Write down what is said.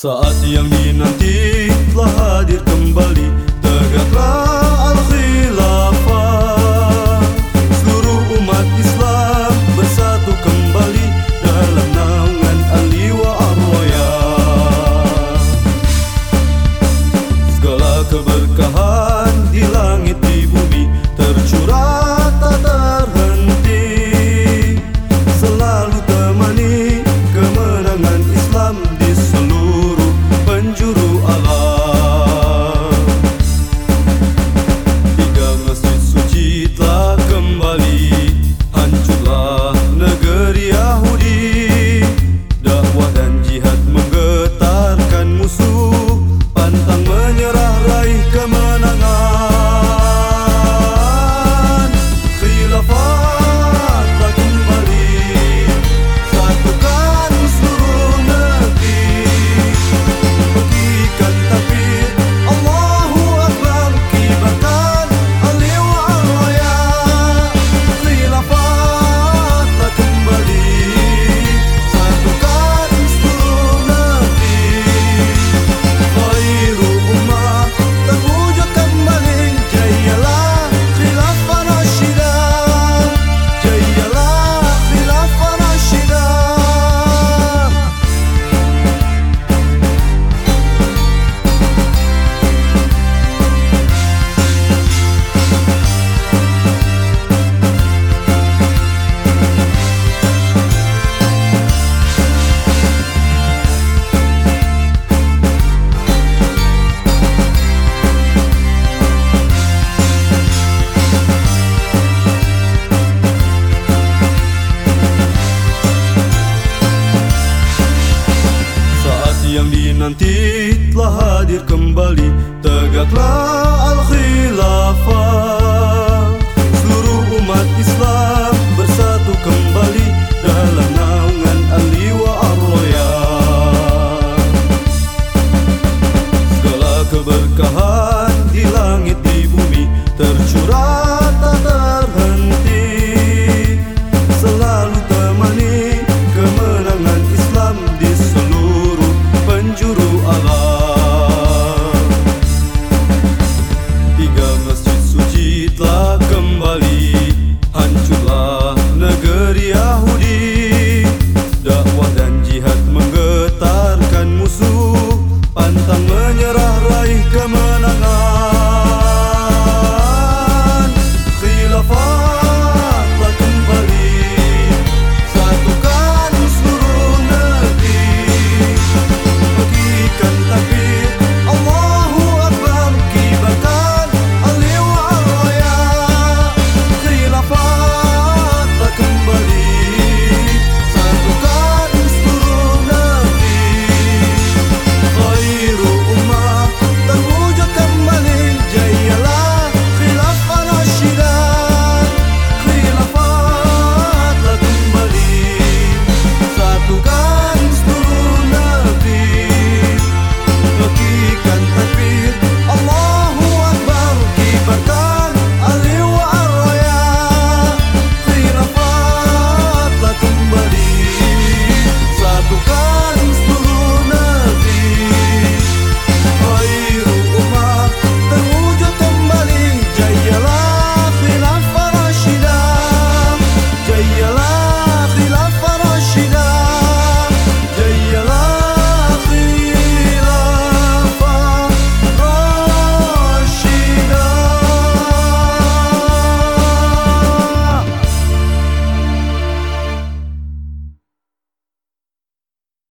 Saat yang dinanti telah hadir kembali Tegaklah nanti telah hadir kembali. Tegaklah al-khilafah. melhoria